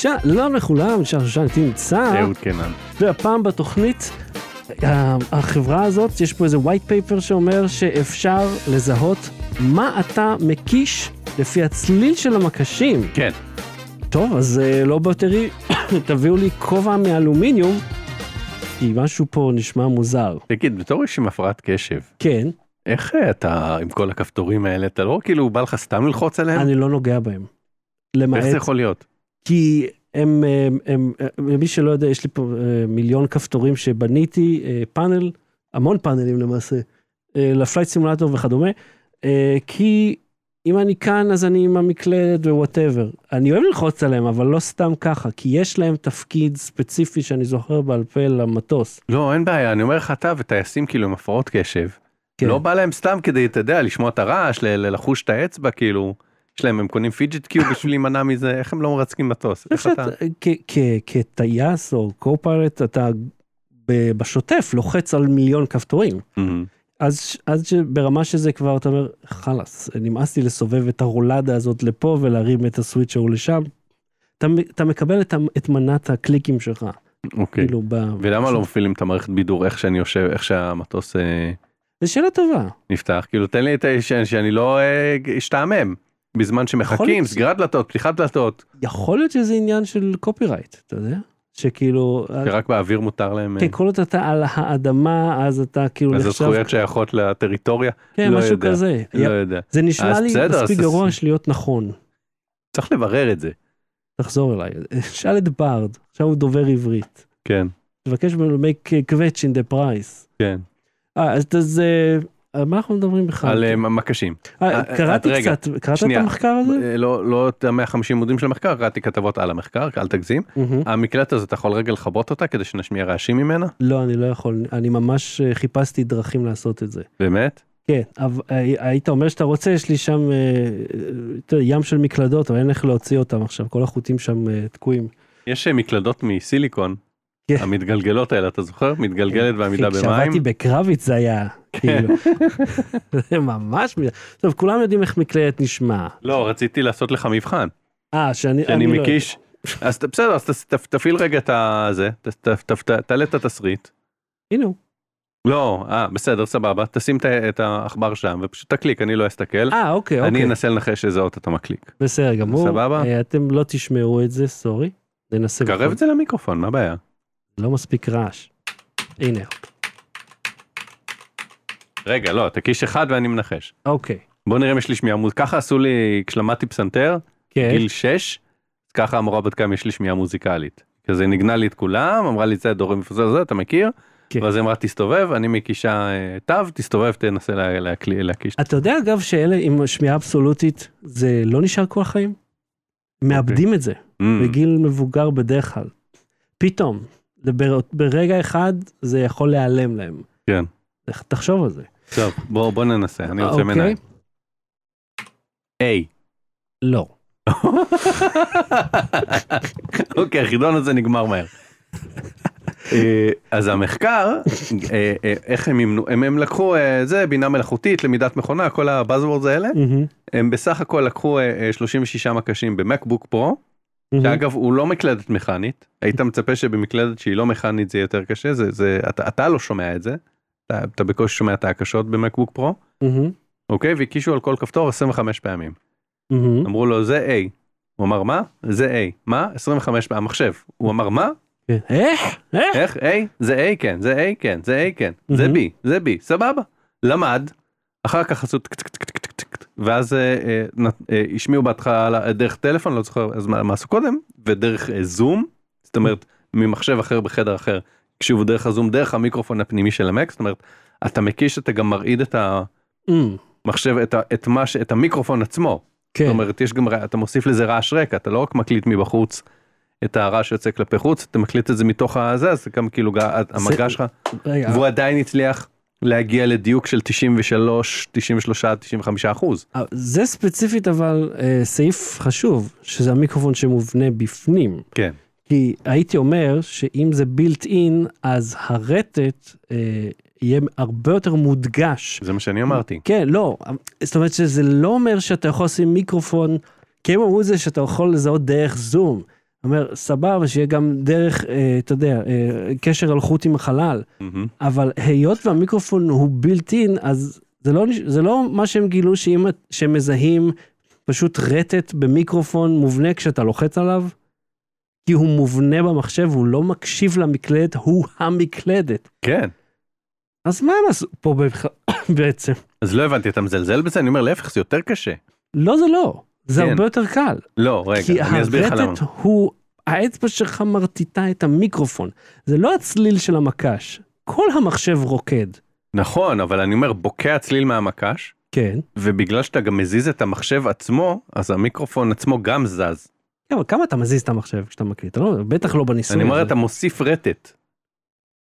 שלום לכולם, נשאר שושן איתי נמצא, אהוד קנן. והפעם בתוכנית, ה- החברה הזאת, יש פה איזה white paper שאומר שאפשר לזהות מה אתה מקיש לפי הצליל של המקשים. כן. טוב, אז אה, לא בטרי, תביאו לי כובע מאלומיניום, כי משהו פה נשמע מוזר. תגיד, בתור איש עם הפרעת קשב, כן, איך אה, אתה עם כל הכפתורים האלה, אתה לא כאילו בא לך סתם ללחוץ עליהם? אני לא נוגע בהם. איך למעט זה יכול להיות? כי הם, הם, הם, למי שלא יודע, יש לי פה אה, מיליון כפתורים שבניתי, אה, פאנל, המון פאנלים למעשה, אה, ל flight simulator וכדומה, כי אם אני כאן אז אני עם המקלדת ו whatever. אני אוהב ללחוץ עליהם, אבל לא סתם ככה, כי יש להם תפקיד ספציפי שאני זוכר בעל פה למטוס. לא, אין בעיה, אני אומר לך אתה וטייסים כאילו עם הפרעות קשב. כן. לא בא להם סתם כדי, אתה יודע, לשמוע את הרעש, ל- ל- לחוש את האצבע, כאילו, יש להם, הם קונים פיג'ט קיוב בשביל להימנע מזה, איך הם לא מרצקים מטוס? כטייס או קו-פיילוט, אתה בשוטף לוחץ על מיליון כפתורים. אז, אז ברמה שזה כבר, אתה אומר, חלאס, נמאס לי לסובב את הרולדה הזאת לפה ולהרים את הסוויץ' ההוא לשם. אתה, אתה מקבל את, את מנת הקליקים שלך, אוקיי. כאילו, ב... ולמה לא מפעילים את המערכת בידור איך שאני יושב, איך שהמטוס אה, זו שאלה טובה. נפתח? כאילו תן לי את ה... שאני לא אה, אשתעמם. בזמן שמחכים. סגירת דלתות, פתיחת דלתות, יכול להיות שזה עניין של קופירייט, אתה יודע? שכאילו, שרק באוויר מותר להם, אה, כן, כל עוד אתה על האדמה, אז אתה כאילו אז נחשב, הזכויות שייכות לטריטוריה, כן, לא משהו יודע. כזה. לא יודע. זה נשמע אז לי בסדר, מספיק אז- גרוע של להיות נכון. צריך לברר את זה. תחזור אליי. שאל את בארד, עכשיו הוא דובר עברית. כן, תבקש ממנו make quetch in the price. כן. אה, אז אז, אה, על מה אנחנו מדברים בכלל? על אה, מקשים. אה, אה, קראתי קצת, קראת את. המחקר הזה? לא לא את ה-150 עמודים של המחקר, קראתי כתבות על המחקר, אל תגזים. המקלט הזאת, אתה יכול רגע לכבות אותה כדי שנשמיע רעשים ממנה? לא, אני לא יכול, אני ממש חיפשתי דרכים לעשות את זה. באמת? כן, אבל היית אומר שאתה רוצה, יש לי שם ים של מקלדות, אבל אין איך להוציא אותם עכשיו, כל החוטים שם תקועים. יש מקלדות מסיליקון. המתגלגלות האלה, אתה זוכר? מתגלגלת בעמידה במים. כשעבדתי בקרביץ זה היה, כאילו, זה ממש, טוב, כולם יודעים איך מקלדת נשמע. לא, רציתי לעשות לך מבחן. אה, שאני שאני אני לא- מקיש. אז בסדר, אז תפעיל רגע את הזה, תעלה את התסריט. הנה הוא. לא, אה, בסדר, סבבה, תשים את העכבר שם ופשוט תקליק, אני לא אסתכל. אה, אוקיי, אני אוקיי. אנסה לנחש איזה אות אתה מקליק. בסדר גמור. סבבה? אה, אתם לא תשמעו את זה, סורי. ננסה. קרב את זה למיקרופון, מה הבעיה? לא מספיק רעש. הנה, רגע, לא, תקיש אחד ואני מנחש. אוקיי. בוא נראה אם יש לי שמיעה מוזיקלית. ככה עשו לי כשלמדתי פסנתר, כן. גיל 6, ככה המורה בדקה אם יש לי שמיעה מוזיקלית. כזה ניגנה לי את כולם, אמרה לי זה דורי מפוזר זה, אתה מכיר? כן. ואז היא אמרה תסתובב, אני מקישה אה, תו, תסתובב, תנסה לה- להקלי- להקיש. אתה יודע אגב שאלה עם שמיעה אבסולוטית זה לא נשאר כל החיים? מאבדים את זה Mm, בגיל מבוגר בדרך כלל. פתאום, ברגע אחד זה יכול להיעלם להם. כן. תחשוב על זה. טוב, בוא בוא ננסה, אני רוצה אוקיי? מנהל. היי. לא. אוקיי, החידון הזה נגמר מהר. אה, אז המחקר, אה, אה, איך הם ימנו, הם הם לקחו זה, בינה מלאכותית, למידת מכונה, כל הבאזוורדס האלה, הם בסך הכל לקחו אה, אה, 36 מקשים במקבוק פרו. שאגב הוא לא מקלדת מכנית, היית מצפה שבמקלדת שהיא לא מכנית זה יותר קשה, זה, זה, אתה, אתה לא שומע את זה, אתה, אתה בקושי שומע את ההקשות במקבוק פרו, מהמם, אוקיי, והקישו על כל כפתור 25 פעמים. מהמם. אמרו לו זה A. הוא אמר מה? זה A. מה? 25 פעם המחשב. הוא אמר מה? כן. איך? איך? A? זה A כן, זה A כן, זה A כן, זה. B, זה B, סבבה. למד, אחר כך עשו ואז אה, אה, אה, השמיעו בהתחלה דרך טלפון, לא זוכר אז מה מה עשו קודם, ודרך אה, זום, זאת אומרת ממחשב אחר בחדר אחר, הקשיבו דרך הזום, דרך המיקרופון הפנימי של המק, זאת אומרת, אתה מקיש, אתה גם מרעיד את המחשב, את ה- את מה ש- את המיקרופון עצמו. כן. זאת אומרת יש גם אתה מוסיף לזה רעש רקע אתה לא רק מקליט מבחוץ את הרעש שיוצא כלפי חוץ אתה מקליט את זה מתוך הזה אז זה גם כאילו המגע שלך והוא עדיין הצליח להגיע לדיוק של 93 93 95 אחוז אה, זה ספציפית אבל אה, סעיף חשוב, שזה המיקרופון שמובנה בפנים. כן כי הייתי אומר שאם זה בילט אין, אז הרטט אה, יהיה הרבה יותר מודגש. זה מה שאני אמרתי כן, לא, זאת אומרת שזה לא אומר שאתה יכול לשים מיקרופון, כי הם אמרו את זה שאתה יכול לזהות דרך זום, אומר, סבבה, שיהיה גם דרך, אה, אתה יודע, אה, קשר אלחוט עם החלל, מהמם. אבל היות והמיקרופון הוא בילט-אין, אז זה לא, זה לא מה שהם גילו שאם שהם מזהים פשוט רטט במיקרופון מובנה כשאתה לוחץ עליו, כי הוא מובנה במחשב, הוא לא מקשיב למקלדת, הוא המקלדת. כן. אז מה הם עשו פה בעצם? אז לא הבנתי, אתה מזלזל בזה? אני אומר להפך, זה יותר קשה. לא, זה לא. זה כן. הרבה יותר קל. לא, כי רגע, אני אסביר לך למה. הרטט הוא, האצבע שלך מרטיטה את המיקרופון. זה לא הצליל של המקש. כל המחשב רוקד. נכון, אבל אני אומר, בוקע צליל מהמקש, כן. ובגלל שאתה גם מזיז את המחשב עצמו, אז המיקרופון עצמו גם זז. כן, אבל כמה אתה מזיז את המחשב כשאתה מקליט? לא, בטח לא בניסוי. אני אומר. אתה מוסיף רטט.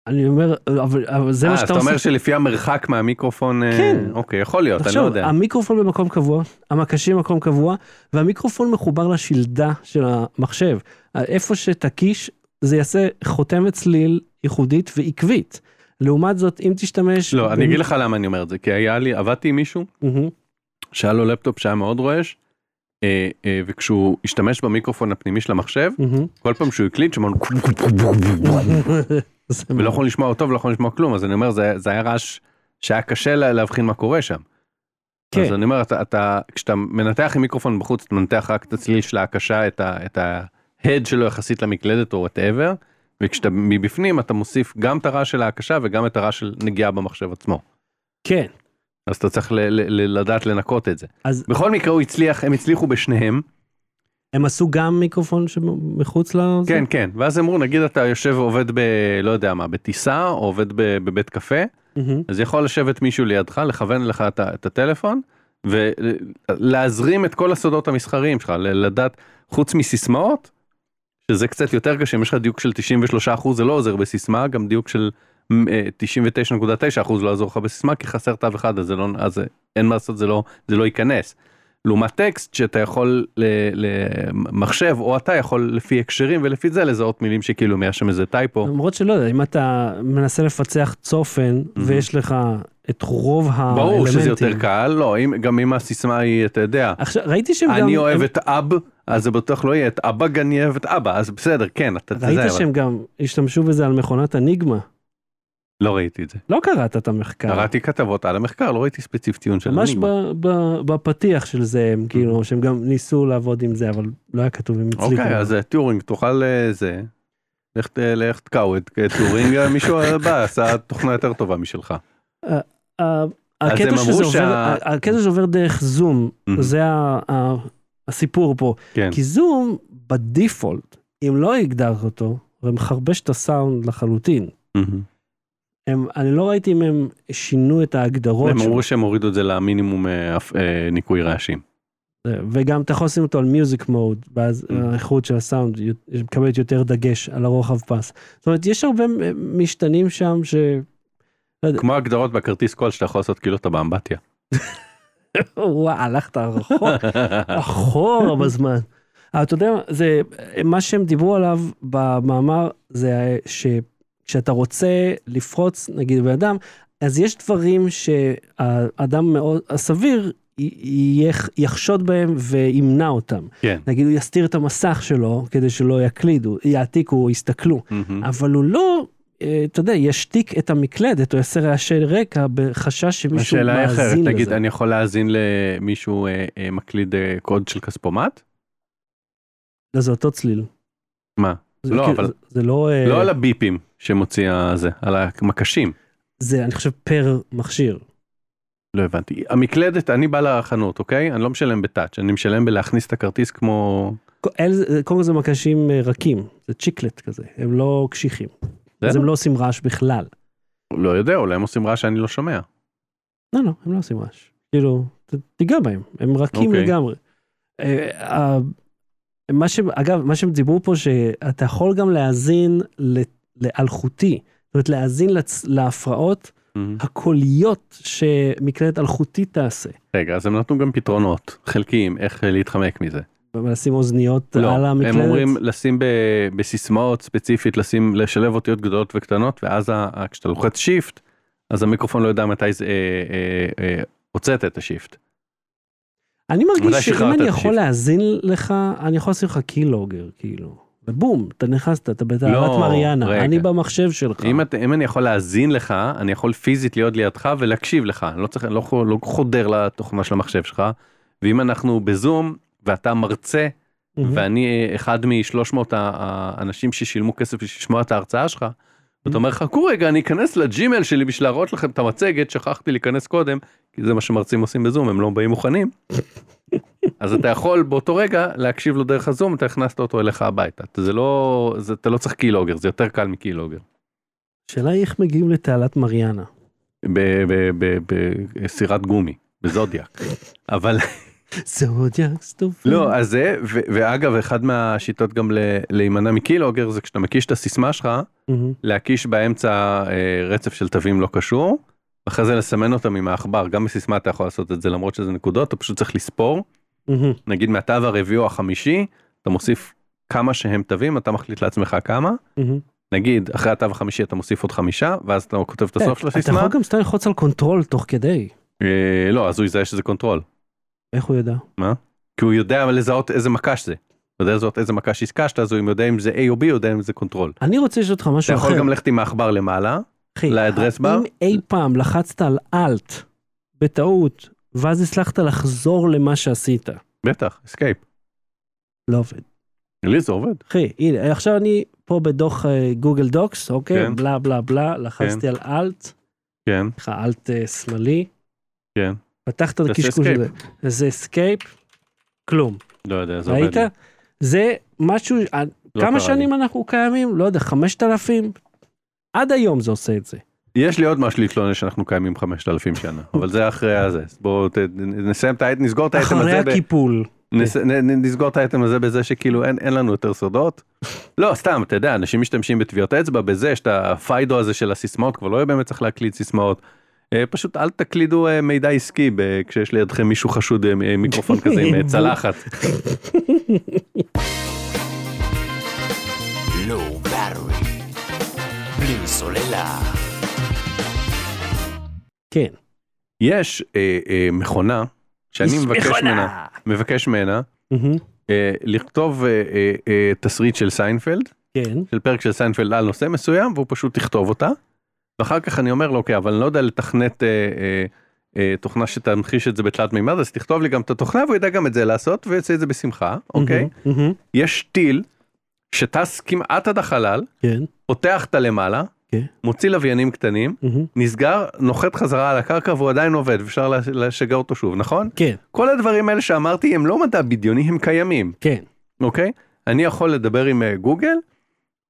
אני אומר, אבל, אבל זה אה, מה אז שאתה אתה אומר עושה. שלפי המרחק מהמיקרופון, אה, כן. אוקיי, יכול להיות, אני לא תחשוב, יודע. המיקרופון במקום קבוע, המקשים במקום קבוע, והמיקרופון מחובר לשלדה של המחשב. איפה שתקיש, זה יעשה חותמת צליל ייחודית ועקבית. לעומת זאת, אם תשתמש... לא, אני במ- אגיד לך למה אני אומר את זה, כי היה לי, עבדתי עם מישהו מהמם, שהיה לו לפטופ שהיה מאוד רועש, אה, אה, וכשהוא השתמש במיקרופון הפנימי של המחשב. כל פעם שהוא הקליט, שמענו ולא יכול לשמוע אותו ולא יכול לשמוע כלום, אז אני אומר, זה זה היה רעש שהיה קשה לה- להבחין מה קורה שם. כן. אז אני אומר, אתה, אתה, כשאתה מנתח עם מיקרופון בחוץ, אתה מנתח רק את הצליל של ההקשה, את ה- את ההד שלו יחסית למקלדת או whatever, וכשאתה מבפנים אתה מוסיף גם את הרעש של ההקשה וגם את הרעש של נגיעה במחשב עצמו. כן, אז אתה צריך ל- ל- ל- לדעת לנקות את זה. אז בכל מקרה הוא הצליח, הם הצליחו בשניהם, הם עשו גם מיקרופון שמחוץ לזה? כן כן, ואז אמרו נגיד אתה יושב ועובד ב... לא יודע מה, בטיסה או עובד ב- בבית קפה, מהמם. אז יכול לשבת מישהו לידך, לכוון לך את, ה- את הטלפון ולהזרים את כל הסודות המסחריים שלך, ל- לדעת, חוץ מסיסמאות, שזה קצת יותר קשה, אם יש לך דיוק של 93% זה לא עוזר בסיסמה, גם דיוק של 99.9% לא יעזור לך בסיסמה, כי חסר תו אחד, אז, זה לא, אז אין מה לעשות, זה לא, זה לא ייכנס. לעומת טקסט שאתה יכול למחשב או אתה יכול לפי הקשרים ולפי זה לזהות מילים שכאילו יש שם איזה טייפו. למרות שלא יודע, אם אתה מנסה לפצח צופן ויש לך את רוב האלמנטים. ברור שזה יותר קל, לא, אם, גם אם הסיסמה היא, אתה יודע, עכשיו, ראיתי שהם גם... אני אוהב הם- את אב, אז זה בטוח לא יהיה את אבא, אני אוהב את אבא, אז בסדר, כן, אתה ראית תזהה, אבל שהם גם השתמשו בזה על מכונת הניגמה. לא ראיתי את זה. לא קראת את המחקר. קראתי כתבות על המחקר, לא ראיתי ספציפית טיעון של ממש בפתיח של זה, הם כאילו, שהם גם ניסו לעבוד עם זה, אבל לא היה כתוב אם הצליחו. אוקיי, אז אה, טיורינג, תוכל אה, זה, לך תקעו את אה, טיורינג, מישהו הבא עשה תוכנה יותר טובה משלך. הקטע שזה עובר, דרך זום, Mhm. זה הסיפור פה. כן, כי זום, בדיפולט, אם לא הגדרת אותו, זה מחרבש את הסאונד לחלוטין. הם, אני לא ראיתי אם הם שינו את ההגדרות הם. אמרו שהם הורידו את זה למינימום אה, אה, ניקוי רעשים. וגם אתה יכול לשים אותו על מיוזיק מוד, ואז Mm. האיכות של הסאונד מקבלת יותר דגש על הרוחב פס. זאת אומרת, יש הרבה משתנים שם ש... כמו הגדרות בכרטיס קול שאתה יכול לעשות כאילו אתה באמבטיה. וואו, הלכת רחוק, אחורה בזמן. אבל אתה יודע, זה, מה שהם דיברו עליו במאמר, זה שכשאתה רוצה לפרוץ, נגיד, בן אדם, אז יש דברים שהאדם מאוד, הסביר, יחשוד בהם וימנע אותם. כן. נגיד, הוא יסתיר את המסך שלו כדי שלא יקלידו, יעתיקו יסתכלו. מהמם. אבל הוא לא, אה, אתה יודע, ישתיק את המקלדת או יעשה רעשי רקע בחשש שמישהו השאלה היא אחרת, מאזין נגיד לזה. אני יכול להאזין למישהו אה, אה, מקליד אה, קוד של כספומט? לא, זה אותו צליל. מה? זה לא, כאילו- אבל- זה- זה לא, אה, לא על הביפים שמוציא הזה, על המקשים. זה אני חושב פר מכשיר. לא הבנתי. המקלדת, אני בא לחנות, אוקיי? אני לא משלם בטאץ', אני משלם בלהכניס את הכרטיס כמו... קודם כל זה מקשים אה, רכים, זה צ'יקלט כזה, הם לא קשיחים. אז. הם לא עושים רעש בכלל. לא יודע, אולי הם עושים רעש שאני לא שומע. לא, לא, הם לא עושים רעש. כאילו, תיגע בהם, הם רכים אוקיי. לגמרי. אה, ה- מה ש... אגב, מה שהם דיברו פה, שאתה יכול גם להאזין ל- לאלחוטי. זאת אומרת, להאזין לצ- להפרעות מהמם. הקוליות שמקלדת אלחוטית תעשה. רגע, אז הם נתנו גם פתרונות חלקיים, איך להתחמק מזה. ולשים אוזניות לא, על המקלדת. הם אומרים לשים ב- בסיסמאות ספציפית, לשים, לשלב אותיות גדולות וקטנות, ואז ה- כשאתה לוחץ shift, אז המיקרופון לא יודע מתי זה, אה, אה, אה, הוצאת את ה shift. אני מרגיש שאם אני יכול? להאזין לך, אני יכול לעשות לך keylogger, כאילו. ובום, אתה נכנסת, אתה בתעלת לא, מריאנה, רגע. אני במחשב שלך. אם, את, אם אני יכול להאזין לך, אני יכול פיזית להיות לידך ולהקשיב לך. אני לא צריך, לא, לא חודר לתוכנה של המחשב שלך. ואם אנחנו בזום ואתה מרצה מהמם. ואני אחד מ-300 האנשים ששילמו כסף בשביל לשמוע את ההרצאה שלך, ואתה אומר חכו רגע אני אכנס לג'ימל שלי בשביל להראות לכם את המצגת שכחתי להיכנס קודם כי זה מה שמרצים עושים בזום הם לא באים מוכנים. אז אתה יכול באותו רגע להקשיב לו דרך הזום אתה הכנסת אותו אליך הביתה זה לא זה אתה לא צריך קיילוגר זה יותר קל מקיילוגר. השאלה היא איך מגיעים לתעלת מריאנה. בסירת גומי בזודיאק אבל זודיאק סטופ. לא אז זה ואגב אחד מהשיטות גם להימנע מקיילוגר זה כשאתה מקיש את הסיסמה שלך. להקיש באמצע אה, רצף של תווים לא קשור. אחרי זה לסמן אותם עם העכבר גם בסיסמה אתה יכול לעשות את זה למרות שזה נקודות אתה פשוט צריך לספור מהמם. נגיד מהתו הרביעי או החמישי אתה מוסיף כמה שהם תווים אתה מחליט לעצמך כמה מהמם. נגיד אחרי התו החמישי אתה מוסיף עוד חמישה ואז אתה כותב את הסוף של אתה הסיסמה יכול גם סתם ללחוץ על control תוך כדי. אה, לא אז הוא יזהה שזה control איך הוא ידע? כי הוא יודע לזהות איזה מקש זה. הוא יודע לזהות איזה מקש הקשת אז הוא יודע אם זה A או B יודע אם זה control. אני רוצה לשאול אותך אתה משהו אחר. יכול גם ללכת עם העכבר למעלה ל address bar? אם אי פעם לחצת על alt בטעות ואז הצלחת לחזור למה שעשית. בטח escape. לא עובד. לי זה עובד. אחי, הנה, עכשיו אני פה בדוח אה, Google Docs, אוקיי? כן. בלה בלה בלה, לחצתי על alt, כן סליחה, אלט אה, שמאלי, כן. פתחת את הקשקוש הזה. זה אסקייפ, כלום. לא יודע זה עובד. ראית? זה משהו, אה, לא כמה קרה שנים לי. אנחנו קיימים? לא יודע, 5,000? עד היום זה עושה את זה. יש לי עוד משהו להתלונן שאנחנו קיימים 5,000 שנה אבל זה אחרי הזה בואו נסיים את האייטם נסגור את האייטם אחרי הזה. ב- הקיפול. נס- נ- נ- נסגור את האייטם הזה בזה שכאילו אין, אין לנו יותר סודות. לא סתם אתה יודע אנשים משתמשים בטביעות אצבע בזה יש את הפיידו הזה של הסיסמאות כבר לא יהיה באמת צריך להקליד סיסמאות. אה, פשוט אל תקלידו אה, מידע עסקי כשיש לידכם מישהו חשוד אה, מיקרופון כזה עם צלחת. בלי סוללה. כן. יש אה, אה, מכונה שאני מבקש ממנה מבקש ממנה אה, לכתוב אה, אה, אה, תסריט של סיינפלד כן. של פרק של סיינפלד על נושא מסוים והוא פשוט יכתוב אותה. ואחר כך אני אומר לו אוקיי אבל אני לא יודע לתכנת אה, אה, אה, תוכנה שתמחיש את זה בתלת מימד אז תכתוב לי גם את התוכנה והוא ידע גם את זה לעשות ויעשה את זה בשמחה אוקיי מהמם, יש טיל שטס כמעט עד החלל כן. פותח את הלמעלה כן. מוציא לוויינים קטנים מהמם, נסגר נוחת חזרה על הקרקע והוא עדיין עובד אפשר לש- לשגר אותו שוב נכון כן. כל הדברים האלה שאמרתי הם לא מדע בדיוני הם קיימים כן. אוקיי? אני יכול לדבר עם אה, גוגל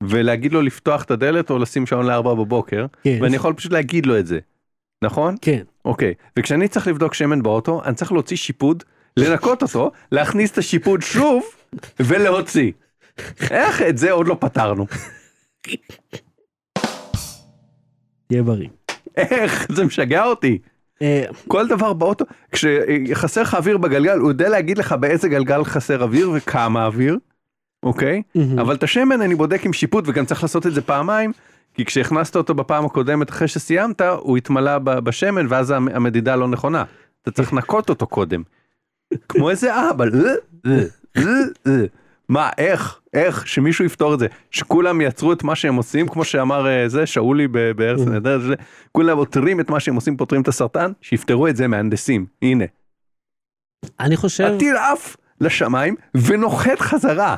ולהגיד לו לפתוח את הדלת או לשים שעון לארבע בבוקר כן. ואני יכול פשוט להגיד לו את זה. נכון? כן. אוקיי. וכשאני צריך לבדוק שמן באוטו אני צריך להוציא שיפוד, לנקות אותו, להכניס את השיפוד שוב ולהוציא. איך את זה עוד לא פתרנו? תהיה בריא. איך? זה משגע אותי. אה, כל דבר באוטו, כשחסר לך אוויר בגלגל הוא יודע להגיד לך באיזה גלגל חסר אוויר וכמה אוויר. אוקיי? אבל את השמן אני בודק עם שיפוט וגם צריך לעשות את זה פעמיים כי כשהכנסת אותו בפעם הקודמת אחרי שסיימת הוא התמלא בשמן ואז המ- המדידה לא נכונה. אתה צריך לנקות אותו קודם. כמו איזה אבא. מה איך איך שמישהו יפתור את זה שכולם יצרו את מה שהם עושים כמו שאמר אה, זה שאולי בארץ נהדרת שזה, כולם פותרים את מה שהם עושים פותרים את הסרטן שיפתרו את זה מהנדסים הנה אני חושב, הטיל עף לשמיים ונוחת חזרה.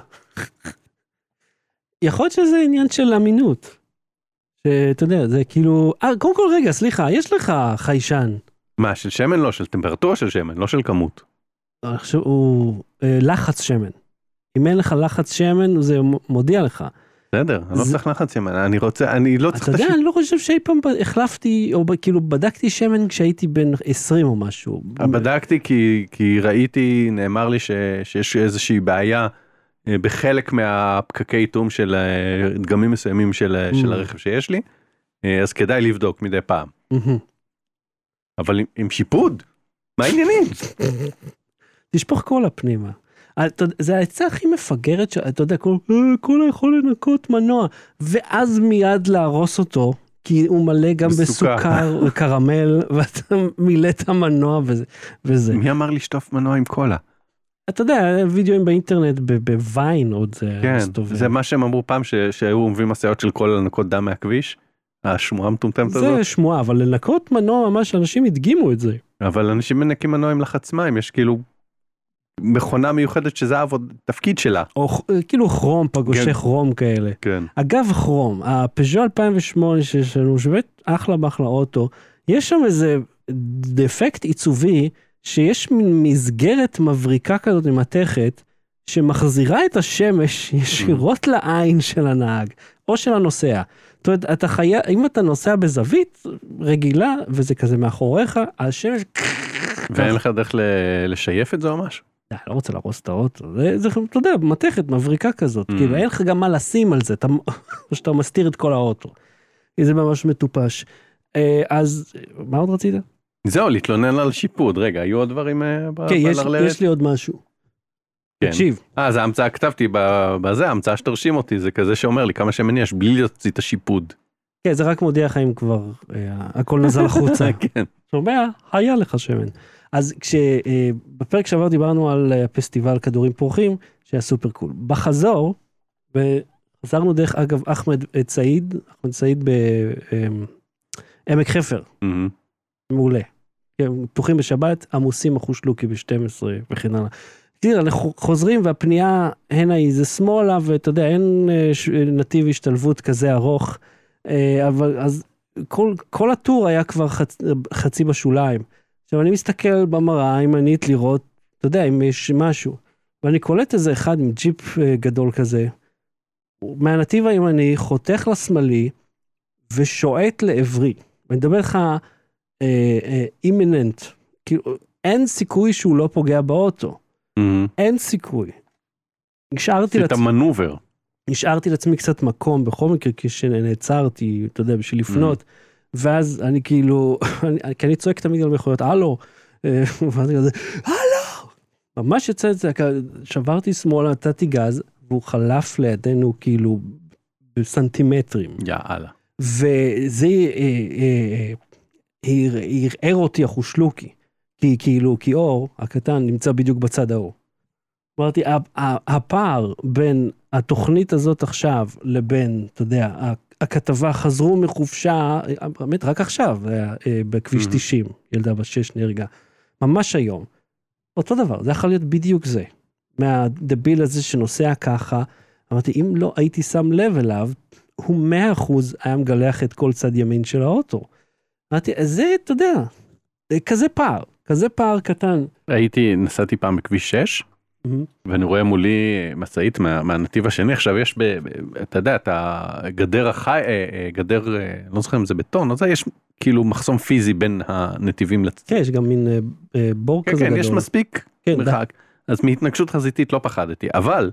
יכול להיות שזה עניין של אמינות. שאתה יודע, זה כאילו, אה, קודם כל רגע, סליחה, יש לך חיישן. מה של שמן לא של טמפרטורה של שמן לא של כמות. הוא אה, לחץ שמן. אם אין לך לחץ שמן, זה מודיע לך. בסדר, אני לא צריך לחץ שמן, אני רוצה, אני לא צריך אתה את יודע. אני לא חושב שאי פעם החלפתי, או כאילו בדקתי שמן כשהייתי בן 20 או משהו. בדקתי כי, ראיתי, נאמר לי שיש איזושהי בעיה אה, בחלק מהפקקי איתום של אה, דגמים מסוימים של, אה, Mm. הרכב שיש לי, אה, אז כדאי לבדוק מדי פעם. מהמם. אבל עם, עם שיפוד, מה העניינים? תשפוך קולה פנימה. זה העצה הכי מפגרת, ש- אתה יודע, כל- אה, קולה יכול לנקות מנוע, ואז מיד להרוס אותו, כי הוא מלא גם בסוכר. וקרמל, ואתה מילא את המנוע וזה. מי אמר לשטוף מנוע עם קולה? אתה יודע, וידאוים באינטרנט, בוויין עוד זה כן, מסתובב. זה מה שהם אמרו פעם שהיו מביאים משאיות של כל לנקות דם מהכביש. השמועה המטומטמת הזאת. זה שמועה, אבל לנקות מנוע ממש אנשים הדגימו את זה. אבל אנשים מנקים מנוע עם לחץ מים יש כאילו מכונה מיוחדת שזה העבוד תפקיד שלה. או ח- כאילו כרום, פגושי כן. כרום כאלה. כן. אגב כרום, הפז'ו 2008 שיש לנו, שבאמת אחלה באחלה אוטו, יש שם איזה דפקט עיצובי, שיש מין מסגרת מבריקה כזאת ממתכת, שמחזירה את השמש ישירות לעין של הנהג, או של הנוסע. זאת אומרת, אתה חייב, אם אתה נוסע בזווית רגילה, וזה כזה מאחוריך, השמש... ואין לך דרך לשייף את זה או משהו? אני לא רוצה להרוס את האוטו, זה, זה, אתה יודע, מתכת, מבריקה כזאת, Mm. כאילו אין לך גם מה לשים על זה, אתה, או שאתה מסתיר את כל האוטו. זה ממש מטופש. אה, אז מה עוד רצית? זהו להתלונן על שיפוד רגע היו עוד דברים אה, כן, יש? יש לי עוד משהו. כן. תקשיב, אה זה ההמצאה כתבתי בזה ההמצאה שתרשים אותי זה כזה שאומר לי כמה שמן יש בלי להוציא את השיפוד. כן, זה רק מודיע לך אם כבר אה, הכל נזל החוצה. כן. שומע? היה לך שמן. אז כשבפרק שעבר דיברנו על אה, פסטיבל כדורים פורחים, שהיה סופר קול. בחזור, וחזרנו דרך אגב אחמד אה, סעיד, אחמד סעיד בעמק חפר, מהמם. מעולה. כן, פתוחים בשבת, עמוסים אחושלוקי ב-12 וכן הלאה. תראה, אנחנו חוזרים והפנייה הנה היא זה שמאלה ואתה יודע אין אה, נתיב השתלבות כזה ארוך, אה, אבל אז כל, כל הטור היה כבר חצ, חצי בשוליים. עכשיו אני מסתכל במראה הימנית לראות, אתה יודע, אם יש משהו. ואני קולט איזה אחד עם ג'יפ אה, גדול כזה, מהנתיב הימני חותך לשמאלי ושועט לעברי. ואני מדבר איתך אימיננט, כאילו אין סיכוי שהוא לא פוגע באוטו, מהמם. אין סיכוי. נשארתי עשית לעצמי, מנובר. נשארתי לעצמי קצת מקום בכל מקרה כשנעצרתי, אתה יודע, בשביל לפנות, ואז אני כאילו, אני, כי אני צועק תמיד על מכוניות, הלו, אה, ואז אני כזה, הלו, ממש יצא את זה, שברתי שמאלה, נתתי גז, והוא חלף לידינו כאילו בסנטימטרים. יאללה. וזה אה, אה, אה, ערער אותי החושלוקי, כי כאילו, כי אור הקטן נמצא בדיוק בצד ההוא. אמרתי, הפער בין התוכנית הזאת עכשיו לבין, אתה יודע, הכתבה חזרו מחופשה, אה, באמת רק עכשיו, היה, אה, בכביש Mhm. 90, ילדה בת 6 נהרגה, ממש היום. אותו דבר, זה יכול להיות בדיוק זה. מהדביל הזה שנוסע ככה, אמרתי, אם לא הייתי שם לב אליו, הוא מאה אחוז היה מגלח את כל צד ימין של האוטו. אמרתי, זה, אתה יודע, זה כזה פער, כזה פער קטן. הייתי נסעתי פעם בכביש 6 ואני רואה מולי משאית מה, מהנתיב השני. עכשיו יש ב, אתה יודע את הגדר החי אה, אה, גדר אה, לא זוכר אם זה בטון או זה יש כאילו מחסום פיזי בין הנתיבים לצ... כן, יש גם מין בור כן כזה כן גדול. יש מספיק כן, מרחק. אז מהתנגשות חזיתית לא פחדתי אבל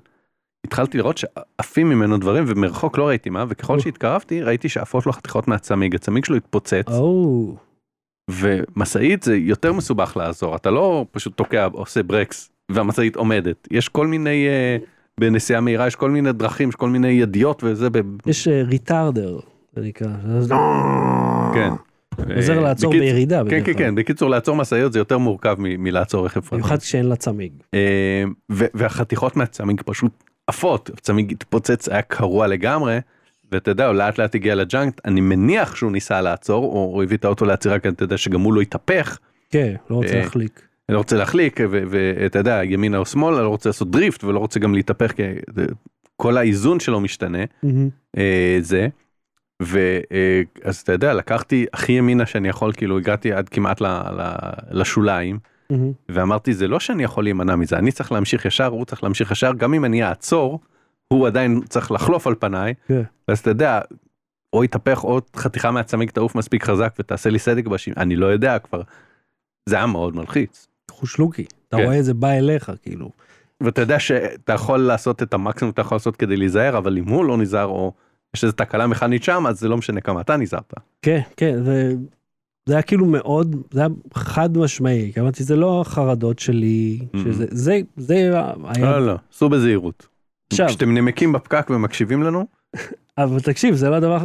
התחלתי לראות שעפים ממנו דברים ומרחוק לא ראיתי מה וככל. שהתקרבתי ראיתי שעפות לו חתיכות מהצמיג הצמיג שלו התפוצץ. ומשאית זה יותר מסובך לעזור אתה לא פשוט תוקע עושה ברקס והמשאית עומדת יש כל מיני אה, בנסיעה מהירה יש כל מיני דרכים יש כל מיני ידיות וזה ב... יש ריטרדר, זה נקרא. אז- כן. עוזר אה, לעצור בקיצ- בירידה כן כן. כן בקיצור לעצור משאיות זה יותר מורכב מ- מלעצור רכב פרטי. במיוחד כשאין לה צמיג. אה, ו- והחתיכות מהצמיג פשוט עפות הצמיג התפוצץ היה קרוע לגמרי. ואתה יודע הוא לאט לאט הגיע לג'אנק אני מניח שהוא ניסה לעצור או הוא הביא את האוטו לעצירה כי אתה יודע שגם הוא לא התהפך. כן, לא רוצה אה, להחליק. אני לא רוצה להחליק ואתה יודע ימינה או שמאלה לא רוצה לעשות drift ולא רוצה גם להתהפך כי כל האיזון שלו משתנה. אה, זה. ואז אתה יודע לקחתי הכי ימינה שאני יכול כאילו הגעתי עד כמעט ל- ל- לשוליים מהמם. ואמרתי זה לא שאני יכול להימנע מזה אני צריך להמשיך ישר הוא צריך להמשיך ישר גם אם אני אעצור הוא עדיין צריך לחלוף על פניי כן. אז אתה יודע או יתהפך או חתיכה מהצמיג תעוף מספיק חזק ותעשה לי סדק בשים אני לא יודע כבר. זה היה מאוד מלחיץ. חושלוקי, אתה כן. רואה את זה בא אליך, כאילו. ואתה יודע שאתה יכול לעשות את המקסימום שאתה יכול לעשות כדי להיזהר אבל אם הוא לא נזהר או יש איזה תקלה מכנית שם אז זה לא משנה כמה אתה נזהרת. כן, כן, זה, זה היה כאילו מאוד, זה היה חד משמעי, כי אמרתי, זה לא החרדות שלי, שזה, זה, זה היה, לא לא סעו בזהירות. עכשיו, כשאתם נמקים בפקק ומקשיבים לנו אבל תקשיב, זה לא הדבר,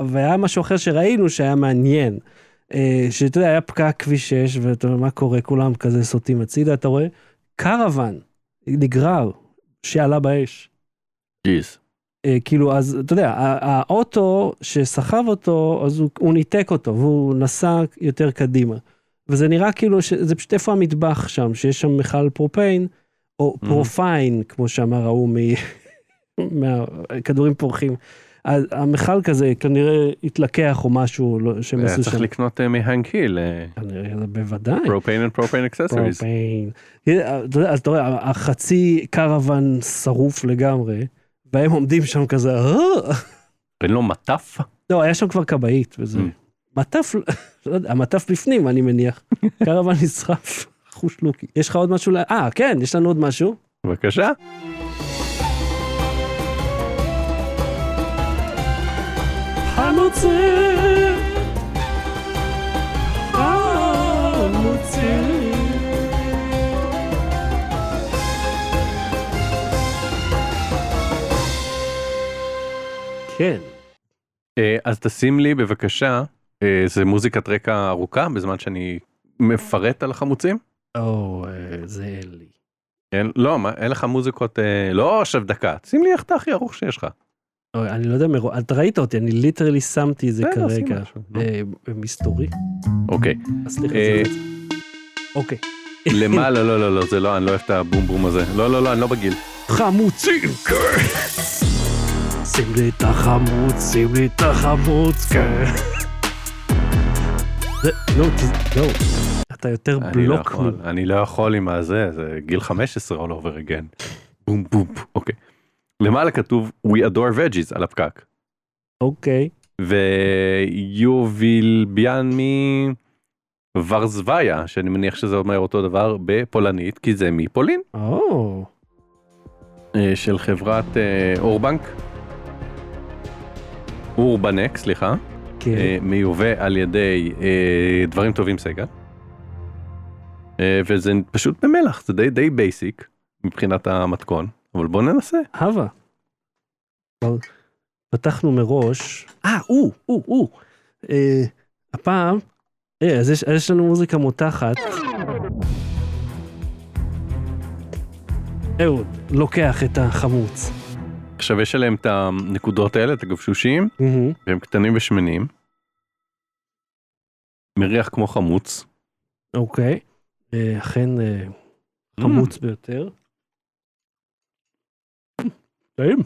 והיה משהו אחר שראינו שהיה מעניין, שאתה יודע, היה פקק כביש 6, ואתה אומר, מה קורה, כולם כזה סוטים הצידה, אתה רואה, קרוון, נגרר, שעלה באש. ג'יז. אה, כאילו, אז אתה יודע, האוטו שסחב אותו, אז הוא, הוא ניתק אותו, והוא נסע יותר קדימה. וזה נראה כאילו, שזה פשוט איפה המטבח שם, שיש שם מכל פרופיין, או Mhm. propane, כמו שאמר ההוא מ- מהכדורים פורחים. המכל כזה כנראה התלקח או משהו לא- שהם אה, עשו צריך שם. לקנות אה, מהנק היל, כנראה, בוודאי. propane and propane accessories. propane. אז אתה רואה, החצי קרוון שרוף לגמרי, והם עומדים שם כזה, "אה?" אין לו מטף? לא, היה שם כבר כבאית וזה. Mm. מטף, לא יודע, המטף בפנים, אני מניח. קרוון נשרף, חוש לוקי. יש לך עוד משהו? אה, כן, יש לנו עוד משהו. בבקשה. חמוצים! כן. אה, אז תשים לי בבקשה, אה, זה מוזיקת רקע ארוכה בזמן שאני מפרט על החמוצים? או, אה, זה אין לי. אין, לא, מה, אין לך מוזיקות, אה, לא עכשיו דקה, שים לי איך הכי ארוך שיש לך. אוי, אני לא יודע, מרוב- אתה ראית אותי, אני ליטרלי שמתי את זה כרגע. נו. אה, מסתורי? אוקיי, אז סליחה, אה, זה- אוקיי. למעלה, לא, לא, לא, זה לא, אני לא אוהב את הבום בום הזה. לא, לא, לא, אני לא בגיל. חמוצים, כן. שים לי את החמוץ, שים לי את החמוץ, כן. לא, לא. אתה יותר לא בלוק. אני לא יכול עם הזה, זה גיל 15 all over again. בום בום, אוקיי. למעלה כתוב We adore veggies על הפקק. אוקיי. ויוביל ביאן מוורזוויה, שאני מניח שזה אומר אותו דבר בפולנית, כי זה מפולין, אה, של חברת אה, אורבנק. אורבנק, סליחה, כן. אה, מיובא על ידי דברים טובים סגל. וזה פשוט במלח, זה די די basic מבחינת המתכון, אבל בוא ננסה. הווה. פתחנו מראש. אה, הוא, הוא, הוא. אה, הפעם, אה, אז יש, יש לנו מוזיקה מותחת. אהוד, לוקח את החמוץ. עכשיו יש עליהם את הנקודות האלה, את הגבשושים. והם קטנים ושמנים. מריח כמו חמוץ. אוקיי. אה, אכן אה, חמוץ ביותר. טעים.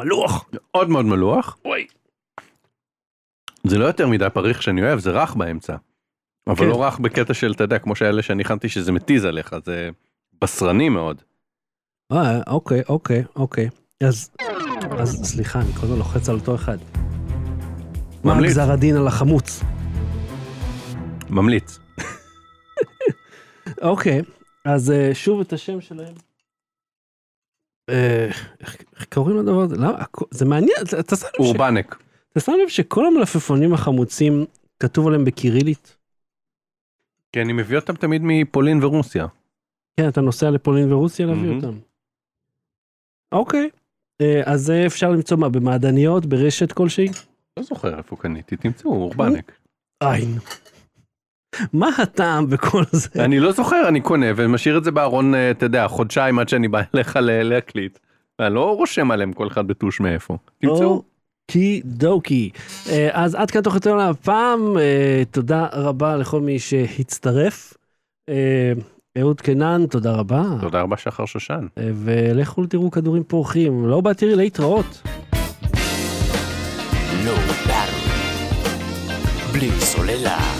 מלוח. מאוד מאוד מלוח. אוי. זה לא יותר מדי פריך שאני אוהב, זה רך באמצע. אבל כן. לא רך בקטע של, אתה יודע, כמו שאלה שאני הכנתי שזה מתיז עליך, זה בשרני מאוד. אה, אוקיי, אוקיי, אוקיי. אז, אז סליחה, אני כל הזמן לוחץ על אותו אחד. מה. גזר הדין על החמוץ? ממליץ. אוקיי, אז אה, שוב את השם שלהם. איך קוראים לדבר הזה? למה? זה מעניין, אתה- שם לב אורבנק. אתה שם לב שכל המלפפונים החמוצים כתוב עליהם בקירילית? כי אני מביא אותם תמיד מפולין ורוסיה. כן, אתה נוסע לפולין ורוסיה להביא. אותם. אוקיי, אה, אז זה אפשר למצוא מה, במעדניות, ברשת כלשהי? לא זוכר איפה קניתי, תמצאו, אורבנק. אין. מה הטעם בכל זה? אני לא זוכר, אני קונה ומשאיר את זה בארון, אה, אתה יודע, חודשיים עד שאני בא אליך להקליט. אני לא רושם עליהם כל אחד בטוש מאיפה. תמצאו. אוקי דוקי. אה, אז עד כאן תוכנית היום להפעם, אה, תודה רבה לכל מי שהצטרף. אה, אהוד קנן, תודה רבה. תודה רבה שחר שושן. ולכו תראו כדורים פורחים. לא באתי להתראות. בלי סוללה.